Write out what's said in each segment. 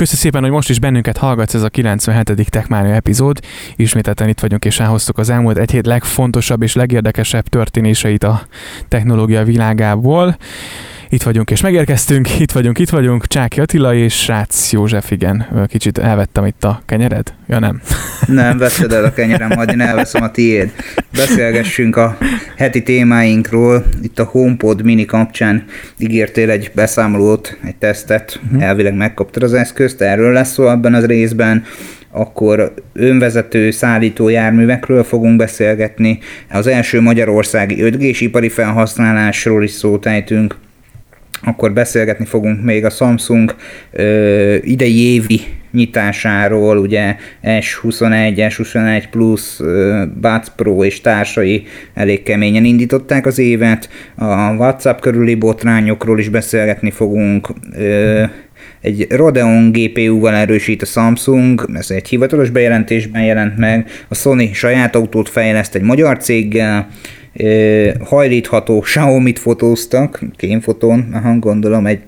Köszi szépen, hogy most is bennünket hallgatsz, ez a 97. Techmania epizód. Ismételten itt vagyunk, és elhoztuk az elmúlt egy hét legfontosabb és legérdekesebb történéseit a technológia világából. Itt vagyunk és megérkeztünk, itt vagyunk, itt vagyunk. Csáki Attila és Rácz József, igen. Kicsit elvettem itt a kenyered? Ja nem. Nem, veszed el a kenyerem, majd én elveszem a tiéd. Beszélgessünk a heti témáinkról. Itt a HomePod mini kapcsán ígértél egy beszámolót, egy tesztet, uh-huh. elvileg megkaptad az eszközt, erről lesz szó ebben az részben akkor önvezető szállító járművekről fogunk beszélgetni. Az első magyarországi 5G-s ipari felhasználásról is szót ejtünk, akkor beszélgetni fogunk még a Samsung ö, idei évi nyitásáról, ugye S21, S21 Plus, Buds Pro és társai elég keményen indították az évet, a WhatsApp körüli botrányokról is beszélgetni fogunk, ö, egy Radeon GPU-val erősít a Samsung, ez egy hivatalos bejelentésben jelent meg, a Sony saját autót fejleszt egy magyar céggel, hajlítható Xiaomi-t fotóztak, kémfotón, aha, gondolom egy,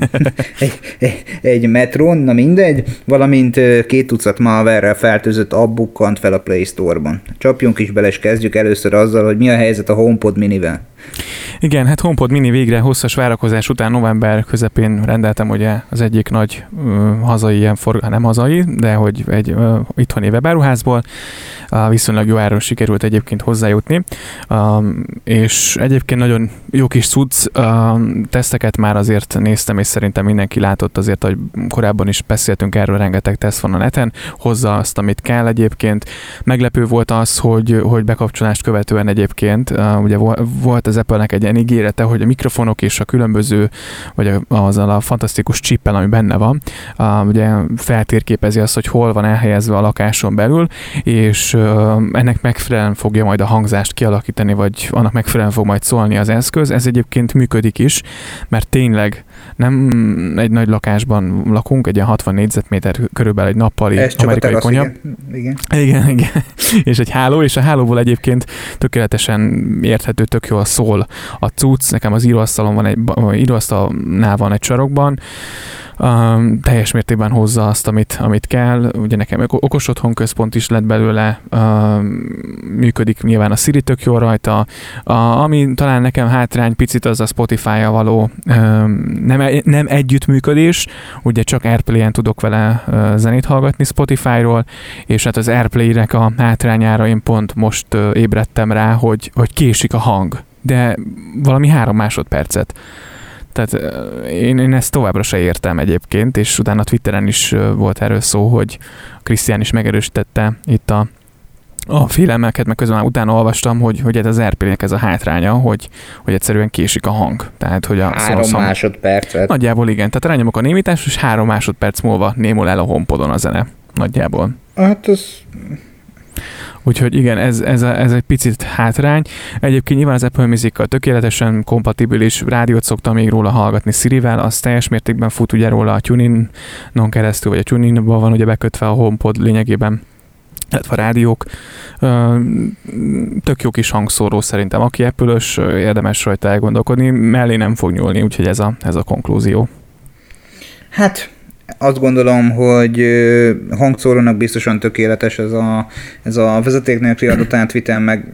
egy, egy, egy metron, na mindegy, valamint két tucat malware feltűzött abbukkant fel a Play Store-ban. Csapjunk is bele, és kezdjük először azzal, hogy mi a helyzet a HomePod minivel. Igen, hát HomePod mini végre hosszas várakozás után november közepén rendeltem ugye az egyik nagy uh, hazai ilyen for, nem hazai, de hogy egy uh, itthoni webáruházból. Uh, viszonylag jó áron sikerült egyébként hozzájutni. Um, és egyébként nagyon jó kis cucc um, teszteket már azért néztem, és szerintem mindenki látott azért, hogy korábban is beszéltünk erről, rengeteg teszt van a neten, hozza azt, amit kell egyébként. Meglepő volt az, hogy, hogy bekapcsolást követően egyébként, uh, ugye volt az Apple-nek egy ilyen ígérete, hogy a mikrofonok és a különböző, vagy azzal a fantasztikus csippel, ami benne van, ugye feltérképezi azt, hogy hol van elhelyezve a lakáson belül, és ennek megfelelően fogja majd a hangzást kialakítani, vagy annak megfelelően fog majd szólni az eszköz. Ez egyébként működik is, mert tényleg nem egy nagy lakásban lakunk, egy ilyen 60 négyzetméter körülbelül egy nappali Ez amerikai konyha. Igen. igen. igen, igen. és egy háló, és a hálóból egyébként tökéletesen érthető, tök jól szól a cucc. Nekem az íróasztalon van egy, íróasztalnál van egy sarokban, um, teljes mértékben hozza azt, amit, amit kell. Ugye nekem okos otthon központ is lett belőle, működik nyilván a Siri tök jó rajta. A, ami talán nekem hátrány picit az a Spotify-a való nem, nem együttműködés, ugye csak Airplay-en tudok vele zenét hallgatni Spotify-ról, és hát az Airplay-nek a hátrányára én pont most uh, ébredtem rá, hogy, hogy késik a hang de valami három másodpercet. Tehát én, én ezt továbbra se értem egyébként, és utána Twitteren is volt erről szó, hogy Krisztián is megerősítette itt a, a félelmeket, meg közben már utána olvastam, hogy, hogy ez az rp ez a hátránya, hogy, hogy egyszerűen késik a hang. Tehát, hogy a három szó, másodpercet. Nagyjából igen. Tehát rányomok a némítás, és három másodperc múlva némul el a honpodon a zene. Nagyjából. Hát ez Úgyhogy igen, ez, ez, a, ez egy picit hátrány. Egyébként nyilván az Apple music tökéletesen kompatibilis, rádiót szoktam még róla hallgatni Siri-vel, az teljes mértékben fut ugye róla a tuning-non keresztül, vagy a tuning van ugye bekötve a HomePod lényegében illetve a rádiók. Tök jó kis hangszóró szerintem. Aki apple érdemes rajta elgondolkodni, mellé nem fog nyúlni, úgyhogy ez a, ez a konklúzió. Hát azt gondolom, hogy hangszórónak biztosan tökéletes ez a, ez a vezeték nélküli adott átvitel, meg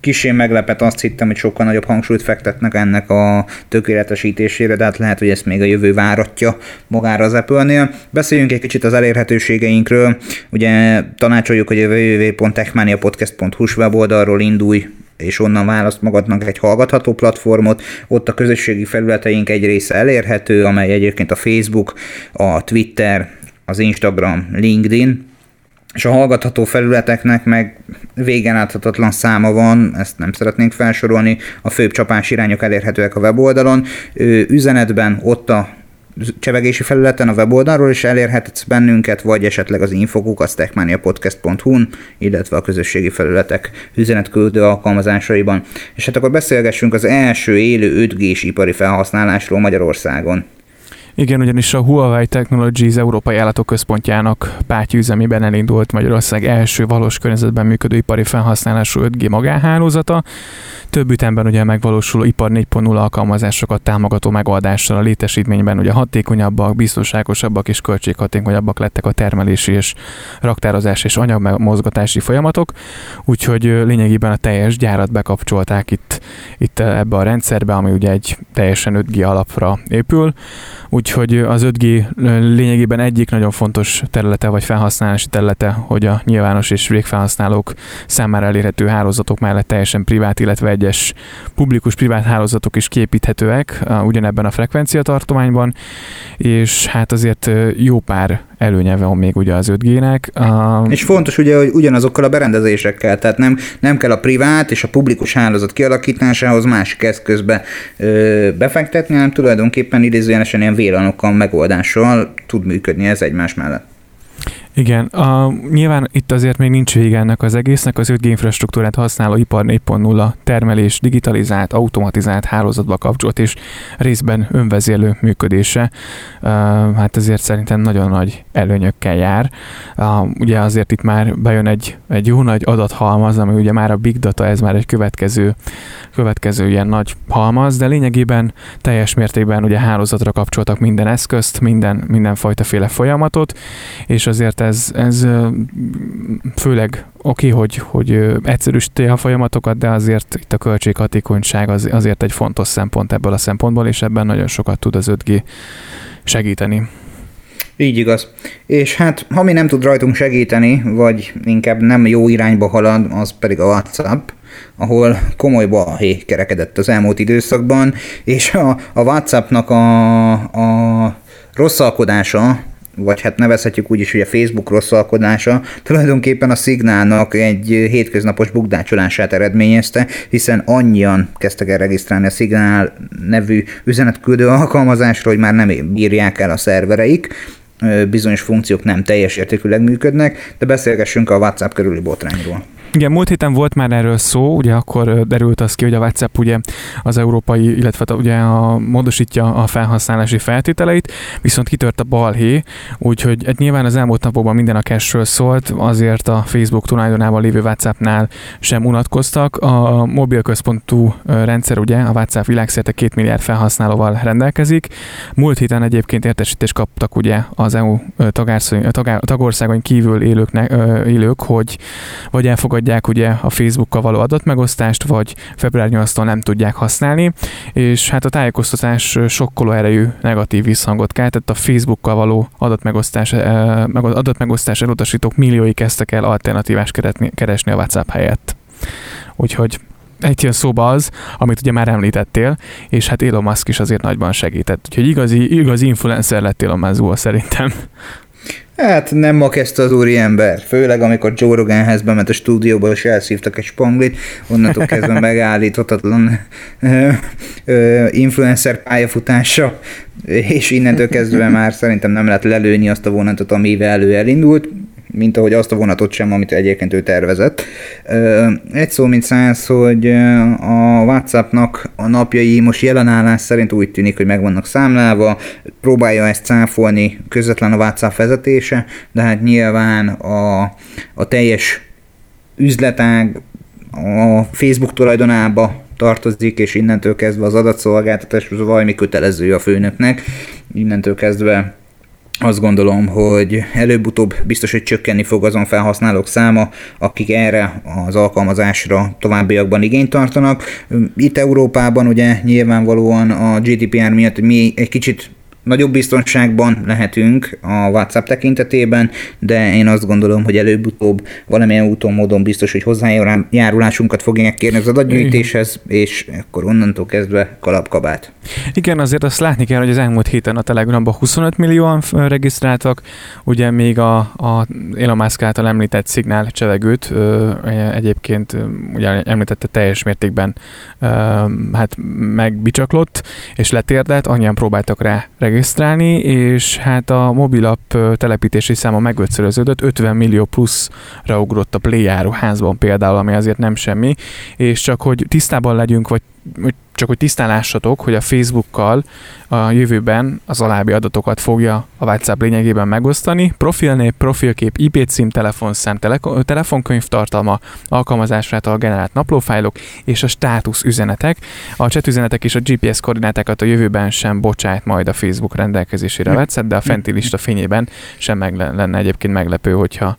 kisé meglepet, azt hittem, hogy sokkal nagyobb hangsúlyt fektetnek ennek a tökéletesítésére, de hát lehet, hogy ezt még a jövő váratja magára az Apple-nél. Beszéljünk egy kicsit az elérhetőségeinkről. Ugye tanácsoljuk, hogy a www.techmaniapodcast.hu weboldalról indulj és onnan választ magadnak egy hallgatható platformot, ott a közösségi felületeink egy része elérhető, amely egyébként a Facebook, a Twitter, az Instagram, LinkedIn, és a hallgatható felületeknek meg végen áthatatlan száma van, ezt nem szeretnénk felsorolni, a főbb csapás irányok elérhetőek a weboldalon. Üzenetben ott a csevegési felületen a weboldalról is elérhetsz bennünket, vagy esetleg az infokuk a techmaniapodcast.hu-n, illetve a közösségi felületek üzenetküldő alkalmazásaiban. És hát akkor beszélgessünk az első élő 5G-s ipari felhasználásról Magyarországon. Igen, ugyanis a Huawei Technologies Európai Állatok Páty üzemében elindult Magyarország első valós környezetben működő ipari felhasználású 5G magánhálózata. Több ütemben ugye megvalósuló ipar 4.0 alkalmazásokat támogató megoldással a létesítményben ugye hatékonyabbak, biztonságosabbak és költséghatékonyabbak lettek a termelési és raktározás és anyagmozgatási folyamatok, úgyhogy lényegében a teljes gyárat bekapcsolták itt, itt ebbe a rendszerbe, ami ugye egy teljesen 5G alapra épül. Úgyhogy az 5G lényegében egyik nagyon fontos területe vagy felhasználási területe, hogy a nyilvános és végfelhasználók számára elérhető hálózatok mellett teljesen privát, illetve egyes publikus-privát hálózatok is képíthetőek ugyanebben a frekvenciatartományban, és hát azért jó pár előnye van még ugye az 5G-nek. Uh, és fontos ugye, hogy ugyanazokkal a berendezésekkel, tehát nem, nem kell a privát és a publikus hálózat kialakításához másik eszközbe ö, befektetni, hanem tulajdonképpen idézőjelesen ilyen vélanokkal, megoldással tud működni ez egymás mellett. Igen, a, nyilván itt azért még nincs vége ennek az egésznek, az 5G infrastruktúrát használó ipar 4.0 termelés, digitalizált, automatizált hálózatba kapcsolt és részben önvezérlő működése, uh, hát ezért szerintem nagyon nagy előnyökkel jár. Uh, ugye azért itt már bejön egy, egy jó nagy adathalmaz, ami ugye már a big data, ez már egy következő, következő ilyen nagy halmaz, de lényegében teljes mértékben ugye hálózatra kapcsoltak minden eszközt, minden, mindenfajta folyamatot, és azért ez, ez főleg oké, okay, hogy, hogy egyszerűsíti a folyamatokat, de azért itt a költséghatékonyság az, azért egy fontos szempont ebből a szempontból, és ebben nagyon sokat tud az 5G segíteni. Így igaz. És hát, ha mi nem tud rajtunk segíteni, vagy inkább nem jó irányba halad, az pedig a WhatsApp, ahol komoly balhé kerekedett az elmúlt időszakban, és a, a WhatsAppnak a, a rosszalkodása vagy hát nevezhetjük úgy is, hogy a Facebook rosszalkodása tulajdonképpen a szignálnak egy hétköznapos bukdácsolását eredményezte, hiszen annyian kezdtek el regisztrálni a szignál nevű üzenetküldő alkalmazásra, hogy már nem bírják el a szervereik, bizonyos funkciók nem teljes értékűleg működnek, de beszélgessünk a WhatsApp körüli botrányról. Igen, múlt héten volt már erről szó, ugye akkor derült az ki, hogy a WhatsApp ugye az európai, illetve ugye a, módosítja a felhasználási feltételeit, viszont kitört a balhé, úgyhogy egy nyilván az elmúlt napokban minden a cashről szólt, azért a Facebook tulajdonában lévő WhatsAppnál sem unatkoztak. A mobil központú rendszer ugye a WhatsApp világszerte 2 milliárd felhasználóval rendelkezik. Múlt héten egyébként értesítést kaptak ugye az EU tagországon kívül élőknek, élők, hogy vagy elfogadják ugye a Facebookkal való adatmegosztást, vagy február 8-tól nem tudják használni, és hát a tájékoztatás sokkoló erejű negatív visszhangot keltett, a Facebookkal való adatmegosztás, adatmegosztás elutasítók milliói kezdtek el alternatívást keresni a WhatsApp helyett. Úgyhogy egy jön szóba az, amit ugye már említettél, és hát Elon Musk is azért nagyban segített. Úgyhogy igazi, igazi influencer lett Elon Musk szerintem. Hát nem ma kezdte az úri ember, főleg amikor Joe Roganhez bement a stúdióba, és elszívtak egy spanglit, onnantól kezdve megállíthatatlan influencer pályafutása, és innentől kezdve már szerintem nem lehet lelőni azt a vonatot, amivel elő elindult mint ahogy azt a vonatot sem, amit egyébként ő tervezett. Egy szó, mint száz, hogy a WhatsAppnak a napjai most jelenállás szerint úgy tűnik, hogy meg vannak számlálva, próbálja ezt cáfolni közvetlen a WhatsApp vezetése, de hát nyilván a, a teljes üzletág a Facebook tulajdonába tartozik, és innentől kezdve az adatszolgáltatás az valami kötelező a főnöknek, innentől kezdve azt gondolom, hogy előbb-utóbb biztos, hogy csökkenni fog azon felhasználók száma, akik erre az alkalmazásra továbbiakban igényt tartanak. Itt Európában ugye nyilvánvalóan a GDPR miatt mi egy kicsit Nagyobb biztonságban lehetünk a WhatsApp tekintetében, de én azt gondolom, hogy előbb-utóbb valamilyen úton, módon biztos, hogy hozzájárulásunkat fogják kérni az adatgyűjtéshez, és akkor onnantól kezdve kalapkabát. Igen, azért azt látni kell, hogy az elmúlt héten a Telegramban 25 millióan regisztráltak, ugye még a, a Elon Musk által említett szignál csevegőt egyébként ugye említette teljes mértékben hát megbicsaklott, és letérdelt, annyian próbáltak rá regisztrálni, és hát a mobilapp telepítési száma megötszöröződött, 50 millió pluszra ugrott a Play házban például, ami azért nem semmi, és csak hogy tisztában legyünk, vagy hogy csak hogy tisztálássatok, hogy a Facebookkal a jövőben az alábbi adatokat fogja a WhatsApp lényegében megosztani. Profilnév, profilkép, IP cím, telefonszám, tele- telefonkönyv tartalma, alkalmazásra a generált naplófájlok és a státusz üzenetek. A chat üzenetek és a GPS koordinátákat a jövőben sem bocsát majd a Facebook rendelkezésére a WhatsApp, de a fenti lista fényében sem meg lenne egyébként meglepő, hogyha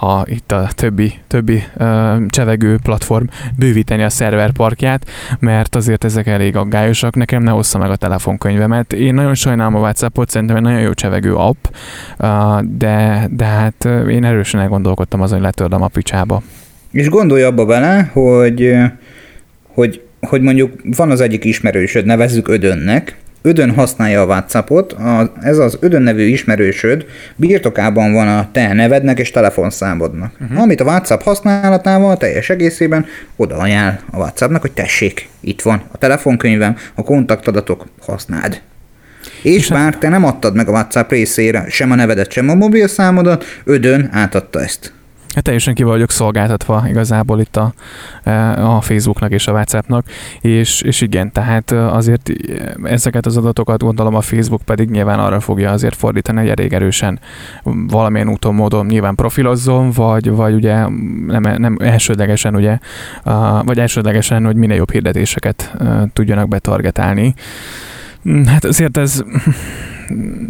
ha itt a többi, többi uh, csevegő platform bővíteni a szerverparkját, mert azért ezek elég aggályosak. Nekem ne hozza meg a telefonkönyvemet. Én nagyon sajnálom a WhatsAppot, szerintem egy nagyon jó csevegő app, uh, de, de hát én erősen elgondolkodtam azon, hogy letörlöm a picsába. És gondolj abba bele, hogy, hogy, hogy mondjuk van az egyik ismerősöd, nevezzük Ödönnek, Ödön használja a WhatsAppot, a, ez az Ödön nevű ismerősöd birtokában van a te nevednek és telefonszámodnak. Uh-huh. Amit a WhatsApp használatával teljes egészében oda ajánl a WhatsAppnak, hogy tessék, itt van a telefonkönyvem, a kontaktadatok, használd. És, és bár te nem adtad meg a WhatsApp részére sem a nevedet, sem a mobilszámodat, Ödön átadta ezt. Hát teljesen ki vagyok szolgáltatva igazából itt a, e, a Facebooknak és a WhatsAppnak, és, és igen, tehát azért ezeket az adatokat gondolom a Facebook pedig nyilván arra fogja azért fordítani, hogy elég erősen valamilyen úton, módon nyilván profilozzon, vagy, vagy ugye nem, nem elsődlegesen ugye, vagy elsődlegesen, hogy minél jobb hirdetéseket tudjanak betargetálni. Hát azért ez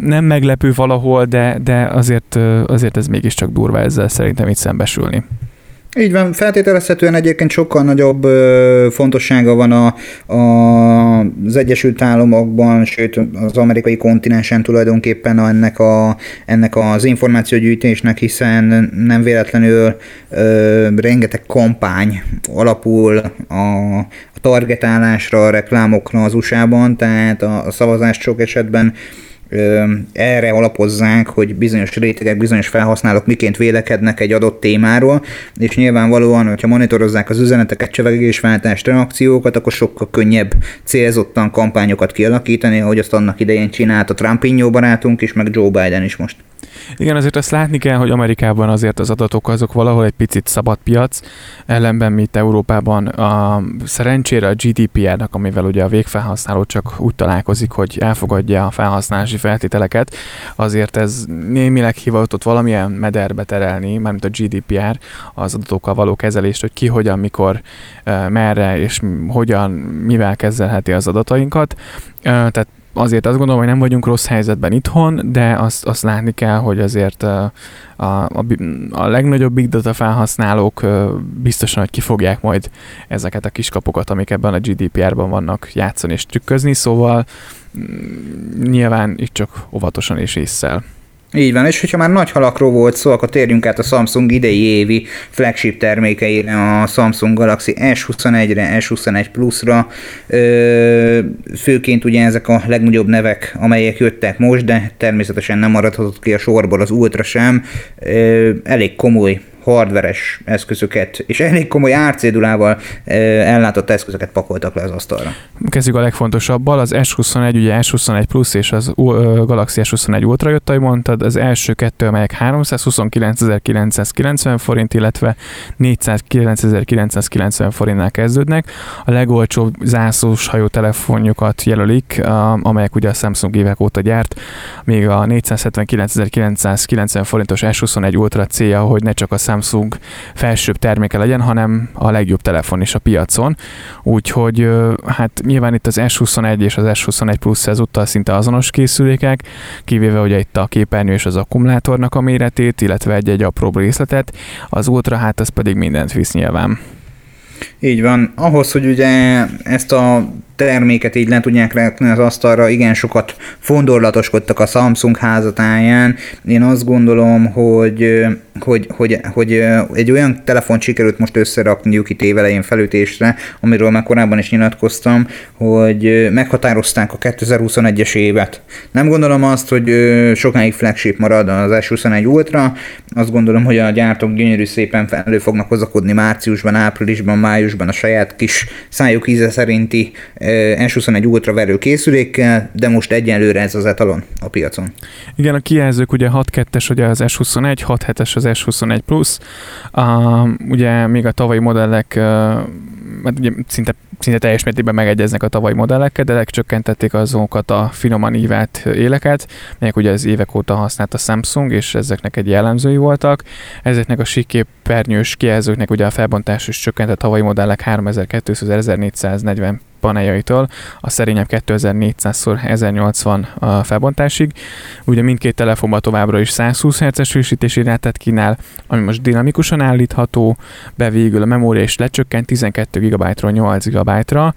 nem meglepő valahol, de, de azért, azért ez mégiscsak durva ezzel szerintem itt szembesülni. Így van, feltételezhetően egyébként sokkal nagyobb ö, fontossága van a, a, az Egyesült Államokban, sőt az amerikai kontinensen tulajdonképpen ennek, a, ennek az információgyűjtésnek, hiszen nem véletlenül ö, rengeteg kampány alapul a, a targetálásra, a reklámokra az USA-ban, tehát a, a szavazás sok esetben erre alapozzák, hogy bizonyos rétegek, bizonyos felhasználók miként vélekednek egy adott témáról, és nyilvánvalóan, hogyha monitorozzák az üzeneteket, csevegésváltást, reakciókat, akkor sokkal könnyebb célzottan kampányokat kialakítani, ahogy azt annak idején csinált a Trump barátunk is, meg Joe Biden is most. Igen, azért azt látni kell, hogy Amerikában azért az adatok azok valahol egy picit szabad piac, ellenben mi itt Európában a, szerencsére a GDPR-nak, amivel ugye a végfelhasználó csak úgy találkozik, hogy elfogadja a felhasználási feltételeket, azért ez némileg hivatott valamilyen mederbe terelni, mármint a GDPR, az adatokkal való kezelést, hogy ki, hogyan, mikor, merre és hogyan, mivel kezelheti az adatainkat. Tehát azért azt gondolom, hogy nem vagyunk rossz helyzetben itthon, de azt, azt látni kell, hogy azért a, a, a legnagyobb big data felhasználók biztosan, hogy ki fogják majd ezeket a kiskapokat, amik ebben a GDPR-ban vannak játszani és trükközni, szóval mm, nyilván itt csak óvatosan és észszel. Így van, és hogyha már nagy halakról volt szó, akkor térjünk át a Samsung idei évi flagship termékeire, a Samsung Galaxy S21-re, S21 Plus-ra. Főként ugye ezek a legnagyobb nevek, amelyek jöttek most, de természetesen nem maradhatott ki a sorból az Ultra sem. Elég komoly hardveres eszközöket, és elég komoly árcédulával ellátott eszközöket pakoltak le az asztalra. Kezdjük a legfontosabbal, az S21, ugye S21 Plus és az Galaxy S21 Ultra jött, ahogy mondtad, az első kettő, amelyek 329.990 forint, illetve 409.990 forintnál kezdődnek. A legolcsóbb zászlós hajó telefonjukat jelölik, amelyek ugye a Samsung évek óta gyárt, még a 479.990 forintos S21 Ultra célja, hogy ne csak a Samsung felsőbb terméke legyen, hanem a legjobb telefon is a piacon. Úgyhogy hát nyilván itt az S21 és az S21 Plus ezúttal szinte azonos készülékek, kivéve ugye itt a képernyő és az akkumulátornak a méretét, illetve egy-egy apró részletet. Az Ultra hát ez pedig mindent visz nyilván. Így van. Ahhoz, hogy ugye ezt a terméket így le tudják rakni az asztalra, igen sokat fondorlatoskodtak a Samsung házatáján. Én azt gondolom, hogy, hogy, hogy, hogy egy olyan telefon sikerült most összerakniuk itt évelején felütésre, amiről már korábban is nyilatkoztam, hogy meghatározták a 2021-es évet. Nem gondolom azt, hogy sokáig flagship marad az S21 Ultra, azt gondolom, hogy a gyártók gyönyörű szépen elő fognak hozakodni márciusban, áprilisban, májusban a saját kis szájuk íze szerinti S21 Ultra verő készülékkel, de most egyenlőre ez az etalon a piacon. Igen, a kijelzők ugye 6.2-es ugye az S21, 6.7-es az S21 Plus, uh, ugye még a tavalyi modellek uh, mert ugye szinte, szinte teljes mértékben megegyeznek a tavalyi modellekkel, de legcsökkentették azokat a finoman ívelt éleket, melyek ugye az évek óta használt a Samsung, és ezeknek egy jellemzői voltak. Ezeknek a síképernyős kijelzőknek ugye a felbontás is csökkent a tavalyi modellek 3200-1440 paneljaitól a szerényebb 2400x1080 a felbontásig. Ugye mindkét telefonban továbbra is 120 Hz-es frissítési rátet kínál, ami most dinamikusan állítható, be végül a memória is lecsökkent 12 GB-ról 8 GB-ra,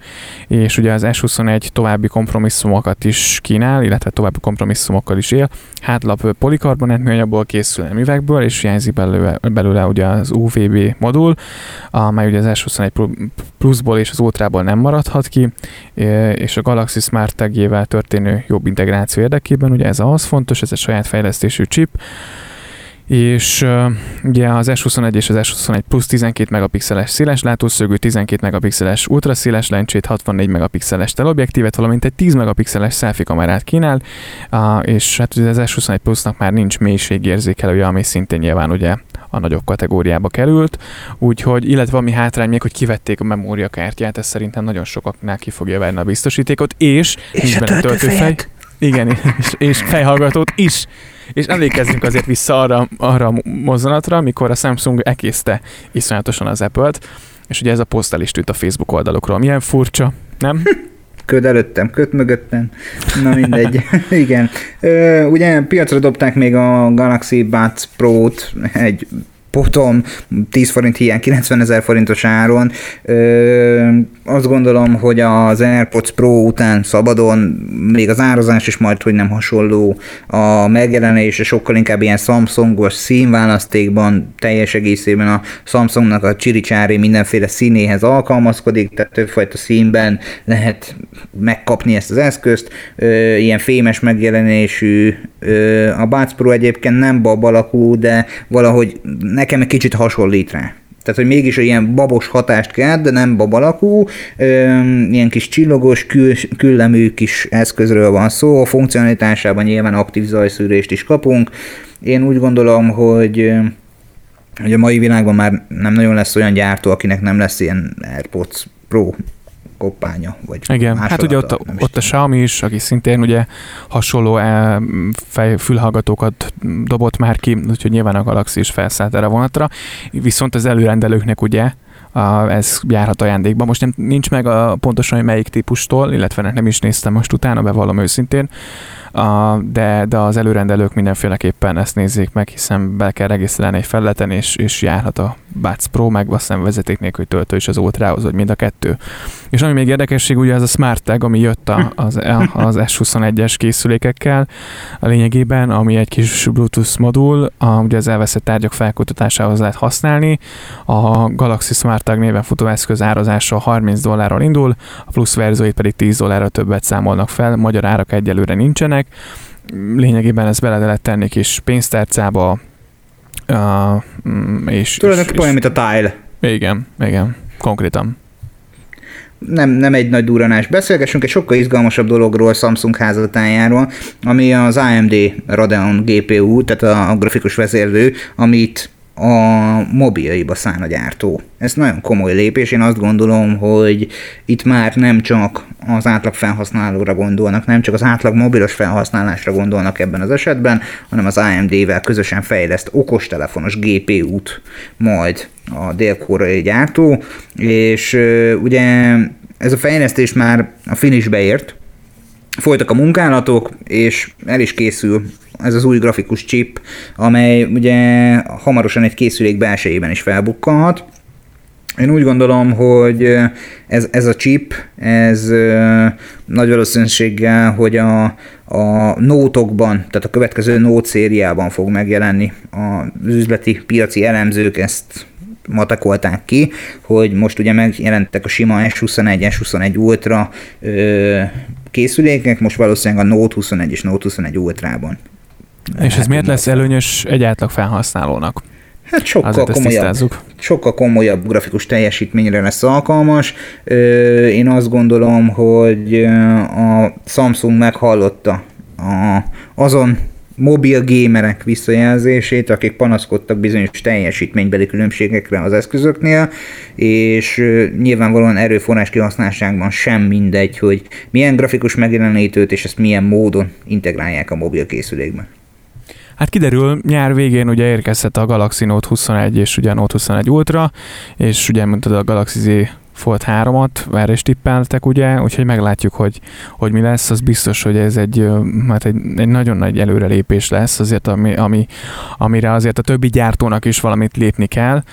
és ugye az S21 további kompromisszumokat is kínál, illetve további kompromisszumokkal is él. Hátlap polikarbonát műanyagból készül művekből, és hiányzik belőle, belőle ugye az UVB modul, amely ugye az S21 pluszból és az Ultrából nem maradhat ki, és a Galaxy Smart tagjével történő jobb integráció érdekében, ugye ez ahhoz fontos, ez egy saját fejlesztésű chip, és uh, ugye az S21 és az S21 Plus 12 megapixeles széles látószögű, 12 megapixeles ultraszéles lencsét, 64 megapixeles telobjektívet, valamint egy 10 megapixeles selfie kamerát kínál, uh, és hát ugye az S21 Plusnak már nincs mélységérzékelője, ami szintén nyilván ugye a nagyobb kategóriába került, úgyhogy, illetve ami hátrány még, hogy kivették a memóriakártyát, ez szerintem nagyon sokaknál ki fogja venni a biztosítékot, és, és nincs benne töltőfej. Igen, és, és fejhallgatót is. És emlékezzünk azért vissza arra, arra a mozzanatra, amikor a Samsung ekészte iszonyatosan az Apple-t, és ugye ez a posztel is tűnt a Facebook oldalukról. Milyen furcsa, nem? köd előttem, köd mögöttem. Na mindegy. Igen. Ö, ugye piacra dobták még a Galaxy Buds Pro-t egy potom, 10 forint hiány, 90 ezer forintos áron. Ö, azt gondolom, hogy az AirPods Pro után szabadon, még az árazás is majd, hogy nem hasonló, a megjelenése sokkal inkább ilyen Samsungos színválasztékban, teljes egészében a Samsungnak a csiricsári mindenféle színéhez alkalmazkodik, tehát többfajta színben lehet megkapni ezt az eszközt, ö, ilyen fémes megjelenésű, ö, a Buds Pro egyébként nem bab alakú, de valahogy ne nekem egy kicsit hasonlít rá. Tehát, hogy mégis ilyen babos hatást kell, de nem babalakú, ilyen kis csillogos, kül, küllemű kis eszközről van szó, a funkcionalitásában nyilván aktív zajszűrést is kapunk. Én úgy gondolom, hogy hogy a mai világban már nem nagyon lesz olyan gyártó, akinek nem lesz ilyen AirPods Pro koppánya. Vagy Igen, hát ugye ott, ott a Xiaomi is, aki szintén ugye hasonló e, fej, fülhallgatókat dobott már ki, úgyhogy nyilván a Galaxy is felszállt erre vonatra, viszont az előrendelőknek ugye a, ez járhat ajándékba. Most nem, nincs meg a, pontosan, hogy melyik típustól, illetve nem is néztem most utána, bevallom őszintén, de, de az előrendelők mindenféleképpen ezt nézzék meg, hiszen be kell regisztrálni egy felületen, és, és járhat a Buds Pro, meg azt hiszem vezeték nélkül töltő is az Ultrahoz, vagy mind a kettő. És ami még érdekesség, ugye ez a Smart Tag, ami jött a, az, az S21-es készülékekkel a lényegében, ami egy kis Bluetooth modul, a, ugye az elveszett tárgyak felkutatásához lehet használni. A Galaxy Smart Tag néven futó eszköz árazása 30 dollárral indul, a plusz verzióit pedig 10 dollárra többet számolnak fel, magyar árak egyelőre nincsenek. Lényegében ezt bele lehet tenni kis pénztárcába, Uh, és, Tulajdonképpen olyan, mint a Tile. Igen, igen, konkrétan. Nem, nem egy nagy duranás. Beszélgessünk egy sokkal izgalmasabb dologról, Samsung házatájáról, ami az AMD Radeon GPU, tehát a, a grafikus vezérlő, amit a mobiljaiba szán a gyártó. Ez nagyon komoly lépés, én azt gondolom, hogy itt már nem csak az átlag felhasználóra gondolnak, nem csak az átlag mobilos felhasználásra gondolnak ebben az esetben, hanem az AMD-vel közösen fejleszt okostelefonos GPU-t majd a dél-koreai gyártó, és ugye ez a fejlesztés már a finishbe ért, folytak a munkálatok, és el is készül ez az új grafikus chip, amely ugye hamarosan egy készülék belsejében is felbukkanhat. Én úgy gondolom, hogy ez, ez a chip, ez nagy valószínűséggel, hogy a, a nótokban, tehát a következő nót szériában fog megjelenni. Az üzleti piaci elemzők ezt matekolták ki, hogy most ugye megjelentek a sima S21, S21 Ultra ö, készülékek, most valószínűleg a Note 21 és Note 21 Ultrában. És ez miért lesz előnyös egy átlag felhasználónak? Hát sokkal komolyabb, sokkal komolyabb grafikus teljesítményre lesz alkalmas. Én azt gondolom, hogy a Samsung meghallotta a, azon mobil gémerek visszajelzését, akik panaszkodtak bizonyos teljesítménybeli különbségekre az eszközöknél, és nyilvánvalóan erőforrás kihasználásában sem mindegy, hogy milyen grafikus megjelenítőt és ezt milyen módon integrálják a mobil készülékbe. Hát kiderül, nyár végén ugye érkezett a Galaxy Note 21 és ugye a Note 21 Ultra, és ugye mondtad a Galaxy Z Fold 3-at, erre is tippeltek, ugye, úgyhogy meglátjuk, hogy, hogy mi lesz, az biztos, hogy ez egy, hát egy, egy nagyon nagy előrelépés lesz, azért, ami, ami, amire azért a többi gyártónak is valamit lépni kell.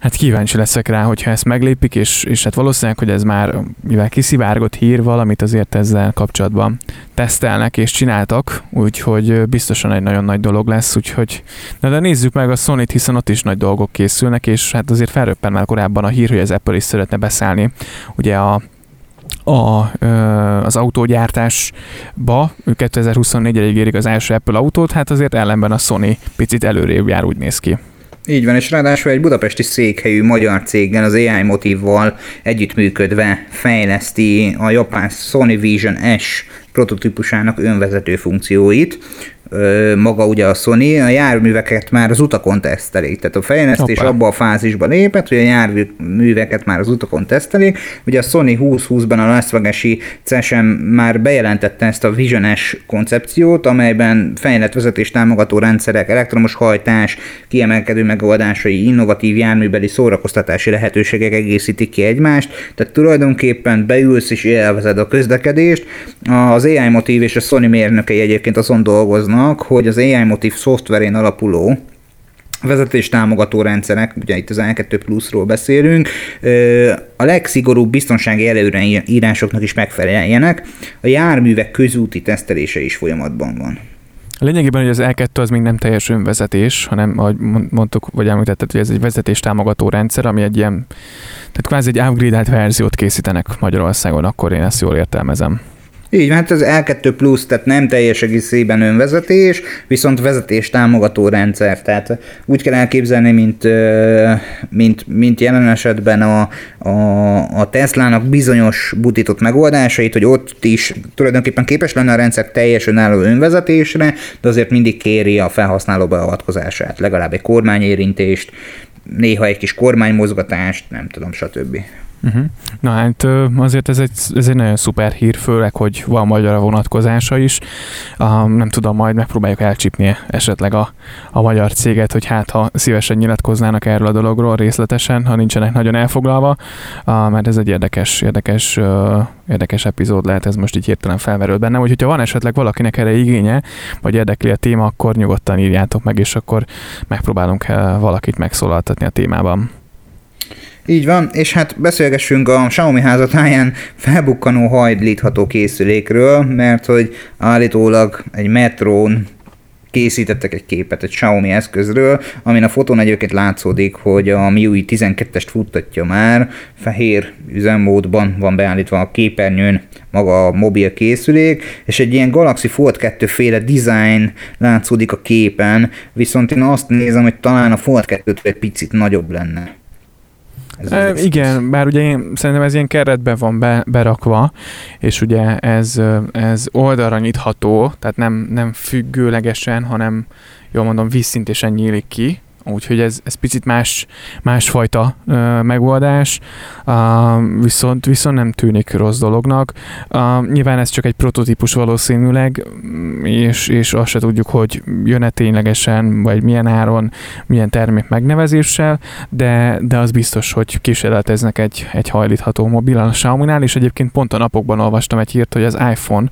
Hát kíváncsi leszek rá, hogyha ezt meglépik, és, és hát valószínűleg, hogy ez már, mivel kiszivárgott hír, valamit azért ezzel kapcsolatban tesztelnek és csináltak, úgyhogy biztosan egy nagyon nagy dolog lesz, úgyhogy na de nézzük meg a sony hiszen ott is nagy dolgok készülnek, és hát azért felröppen már korábban a hír, hogy az Apple is szeretne beszállni ugye a a, az autógyártásba, 2024-ig érik az első Apple autót, hát azért ellenben a Sony picit előrébb jár, úgy néz ki. Így van, és ráadásul egy budapesti székhelyű magyar céggel, az AI Motive-val együttműködve fejleszti a japán Sony Vision S prototípusának önvezető funkcióit, maga ugye a Sony a járműveket már az utakon tesztelik. Tehát a fejlesztés Hoppá. abba a fázisba lépett, hogy a járműveket már az utakon tesztelik. Ugye a Sony 2020-ban a Las Vegas-i CESEM már bejelentette ezt a Vision koncepciót, amelyben fejlett vezetés támogató rendszerek, elektromos hajtás, kiemelkedő megoldásai, innovatív járműbeli szórakoztatási lehetőségek egészítik ki egymást. Tehát tulajdonképpen beülsz és élvezed a közlekedést. Az AI Motiv és a Sony mérnökei egyébként azon dolgoznak, annak, hogy az AI Motive szoftverén alapuló vezetés támogató rendszerek, ugye itt az A2 Plus-ról beszélünk, a legszigorúbb biztonsági előírásoknak is megfeleljenek. A járművek közúti tesztelése is folyamatban van. Lényegében, hogy az L2 az még nem teljes önvezetés, hanem, ahogy mondtuk, vagy említetted, hogy ez egy vezetés támogató rendszer, ami egy ilyen, tehát kvázi egy upgrade verziót készítenek Magyarországon, akkor én ezt jól értelmezem. Így hát az L2 Plus, tehát nem teljes egészében önvezetés, viszont vezetés támogató rendszer. Tehát úgy kell elképzelni, mint, mint, mint jelen esetben a, a, a Tesla-nak bizonyos butított megoldásait, hogy ott is tulajdonképpen képes lenne a rendszer teljesen álló önvezetésre, de azért mindig kéri a felhasználó beavatkozását, legalább egy kormányérintést, néha egy kis kormánymozgatást, nem tudom, stb. Uh-huh. Na hát azért ez egy, ez egy nagyon szuper hír, főleg, hogy van magyar vonatkozása is. Uh, nem tudom, majd megpróbáljuk elcsípni esetleg a, a magyar céget, hogy hát ha szívesen nyilatkoznának erről a dologról részletesen, ha nincsenek nagyon elfoglalva, uh, mert ez egy érdekes, érdekes, uh, érdekes epizód lehet, ez most így hirtelen felmerült bennem, úgyhogy ha van esetleg valakinek erre igénye, vagy érdekli a téma, akkor nyugodtan írjátok meg, és akkor megpróbálunk valakit megszólaltatni a témában. Így van, és hát beszélgessünk a Xiaomi házatáján felbukkanó hajlítható készülékről, mert hogy állítólag egy metrón készítettek egy képet egy Xiaomi eszközről, amin a fotón egyébként látszódik, hogy a MIUI 12-est futtatja már, fehér üzemmódban van beállítva a képernyőn maga a mobil készülék, és egy ilyen Galaxy Fold 2 féle design látszódik a képen, viszont én azt nézem, hogy talán a Fold 2 egy picit nagyobb lenne. E, igen, bár ugye én szerintem ez ilyen keretben van be, berakva, és ugye ez, ez oldalra nyitható, tehát nem, nem függőlegesen, hanem jól mondom, vízszintésen nyílik ki, úgyhogy ez, ez picit más, másfajta ö, megoldás, uh, viszont, viszont nem tűnik rossz dolognak. Uh, nyilván ez csak egy prototípus valószínűleg, és, és azt se tudjuk, hogy jön-e ténylegesen, vagy milyen áron, milyen termék megnevezéssel, de, de az biztos, hogy kísérleteznek egy, egy hajlítható mobil a Xiaomi-nál, és egyébként pont a napokban olvastam egy hírt, hogy az iPhone,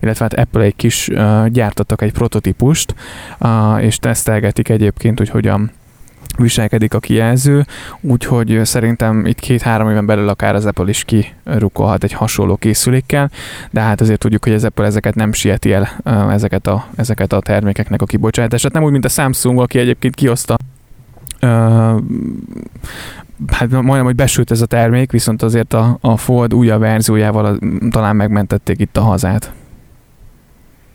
illetve hát Apple egy kis uh, gyártottak egy prototípust, uh, és tesztelgetik egyébként, hogy hogyan viselkedik a kijelző, úgyhogy szerintem itt két-három éven belül akár az Apple is kirukolhat egy hasonló készülékkel, de hát azért tudjuk, hogy az Apple ezeket nem sieti el, ezeket a, ezeket a termékeknek a kibocsátását. Nem úgy, mint a Samsung, aki egyébként kioszta Uh, hát majdnem, hogy besült ez a termék, viszont azért a, a Fold újabb verziójával talán megmentették itt a hazát.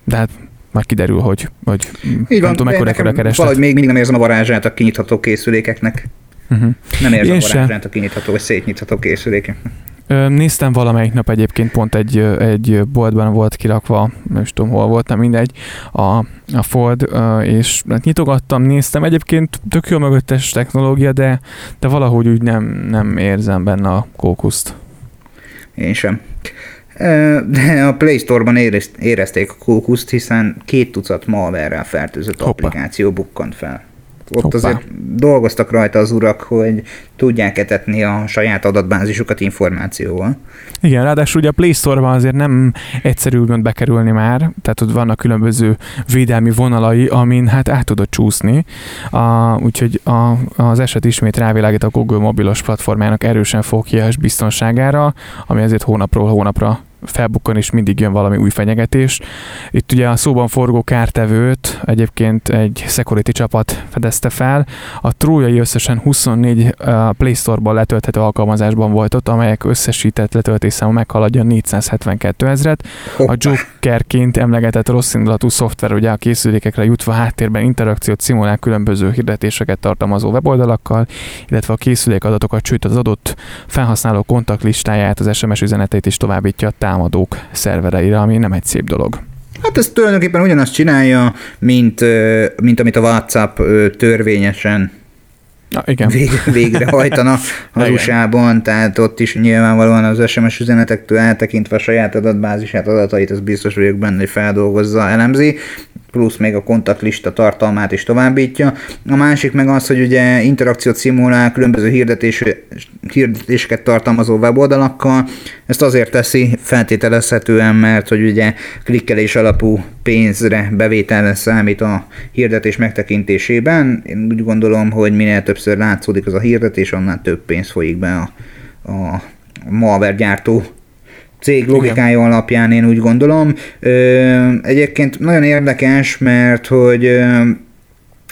De hát majd kiderül, hogy, hogy Így van, nem tudom, mekkora a kereslet. Valahogy még mindig nem érzem a varázsát a kinyitható készülékeknek. Uh-huh. Nem érzem Én a varázsát a kinyitható vagy szétnyitható készülékeknek. Néztem valamelyik nap egyébként pont egy, egy boltban volt kirakva, nem tudom hol volt, nem mindegy, a, a Fold, és hát nyitogattam, néztem, egyébként tök jó mögöttes technológia, de, de valahogy úgy nem, nem érzem benne a kókuszt. Én sem. De a Play Store-ban érezték a kókuszt, hiszen két tucat malware fertőzött Hoppa. applikáció bukkant fel. Ott Hoppá. azért dolgoztak rajta az urak, hogy tudják etetni a saját adatbázisukat információval. Igen, ráadásul ugye a Play Store-ban azért nem egyszerű úgymond bekerülni már, tehát ott vannak különböző védelmi vonalai, amin hát át tudod csúszni, a, úgyhogy a, az eset ismét rávilágít a Google mobilos platformjának erősen fókiás biztonságára, ami ezért hónapról hónapra felbukkan, és mindig jön valami új fenyegetés. Itt ugye a szóban forgó kártevőt egyébként egy security csapat fedezte fel. A trójai összesen 24 Play Store-ban letölthető alkalmazásban volt ott, amelyek összesített letöltésszáma meghaladja 472 ezret. A Jokerként emlegetett rossz indulatú szoftver ugye a készülékekre jutva háttérben interakciót szimulál különböző hirdetéseket tartalmazó weboldalakkal, illetve a készülék adatokat csüt az adott felhasználó kontaktlistáját, az SMS üzeneteit is továbbítja a támadók szervereire, ami nem egy szép dolog. Hát ez tulajdonképpen ugyanazt csinálja, mint, mint amit a WhatsApp törvényesen Na, igen. Vég, hajtana az USA-ban, tehát ott is nyilvánvalóan az SMS üzenetektől eltekintve a saját adatbázisát, adatait, az biztos vagyok benne, hogy feldolgozza, elemzi plusz még a kontaktlista tartalmát is továbbítja. A másik meg az, hogy ugye interakciót szimulál különböző hirdetés, hirdetéseket tartalmazó weboldalakkal. Ezt azért teszi feltételezhetően, mert hogy ugye klikkelés alapú pénzre bevételre számít a hirdetés megtekintésében. Én úgy gondolom, hogy minél többször látszódik az a hirdetés, annál több pénz folyik be a, a malware gyártó cég logikája Igen. alapján én úgy gondolom. Egyébként nagyon érdekes, mert hogy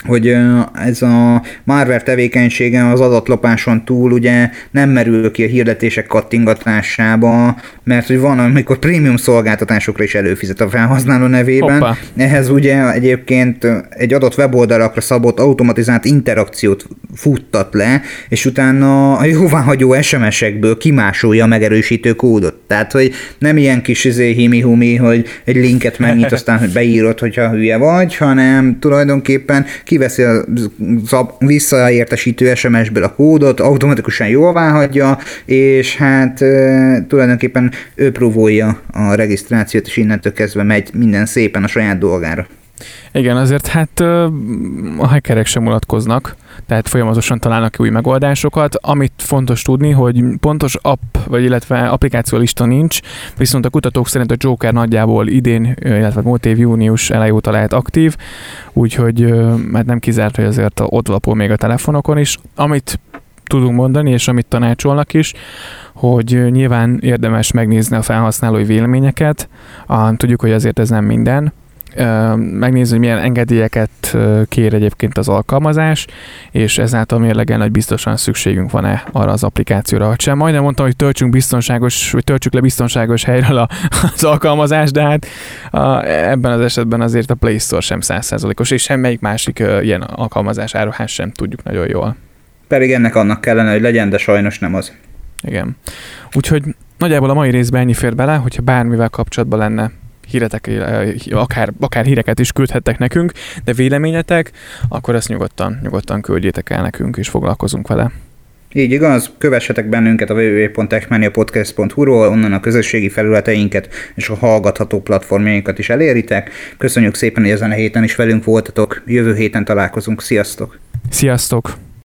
hogy ez a Marver tevékenysége az adatlopáson túl ugye nem merül ki a hirdetések kattingatásába, mert hogy van, amikor prémium szolgáltatásokra is előfizet a felhasználó nevében. Hoppa. Ehhez ugye egyébként egy adott weboldalakra szabott automatizált interakciót futtat le, és utána a jóváhagyó SMS-ekből kimásolja a megerősítő kódot. Tehát, hogy nem ilyen kis izé himi-humi, hogy egy linket megnyit, aztán hogy beírod, hogyha hülye vagy, hanem tulajdonképpen kiveszi a visszaértesítő SMS-ből a kódot, automatikusan jóvá hagyja, és hát e, tulajdonképpen ő próbálja a regisztrációt, és innentől kezdve megy minden szépen a saját dolgára. Igen, azért hát a hackerek sem mulatkoznak, tehát folyamatosan találnak új megoldásokat. Amit fontos tudni, hogy pontos app, vagy illetve applikáció lista nincs, viszont a kutatók szerint a Joker nagyjából idén, illetve múlt év június elejé óta lehet aktív, úgyhogy hát nem kizárt, hogy azért ott lapul még a telefonokon is. Amit tudunk mondani, és amit tanácsolnak is, hogy nyilván érdemes megnézni a felhasználói véleményeket. Tudjuk, hogy azért ez nem minden, megnézni, hogy milyen engedélyeket kér egyébként az alkalmazás, és ezáltal mérlegelni, hogy biztosan szükségünk van-e arra az applikációra, vagy sem. Majdnem mondtam, hogy töltsünk biztonságos, vagy töltsük le biztonságos helyről az alkalmazást, de hát a, ebben az esetben azért a Play Store sem százszázalékos, és semmelyik másik ilyen alkalmazás áruház sem tudjuk nagyon jól. Pedig ennek annak kellene, hogy legyen, de sajnos nem az. Igen. Úgyhogy nagyjából a mai részben ennyi fér bele, hogyha bármivel kapcsolatban lenne híretek, akár, akár híreket is küldhettek nekünk, de véleményetek, akkor ezt nyugodtan, nyugodtan küldjétek el nekünk, és foglalkozunk vele. Így igaz, kövessetek bennünket a www.techmaniapodcast.hu-ról, onnan a közösségi felületeinket és a hallgatható platformjainkat is eléritek. Köszönjük szépen, hogy ezen a héten is velünk voltatok. Jövő héten találkozunk. Sziasztok! Sziasztok!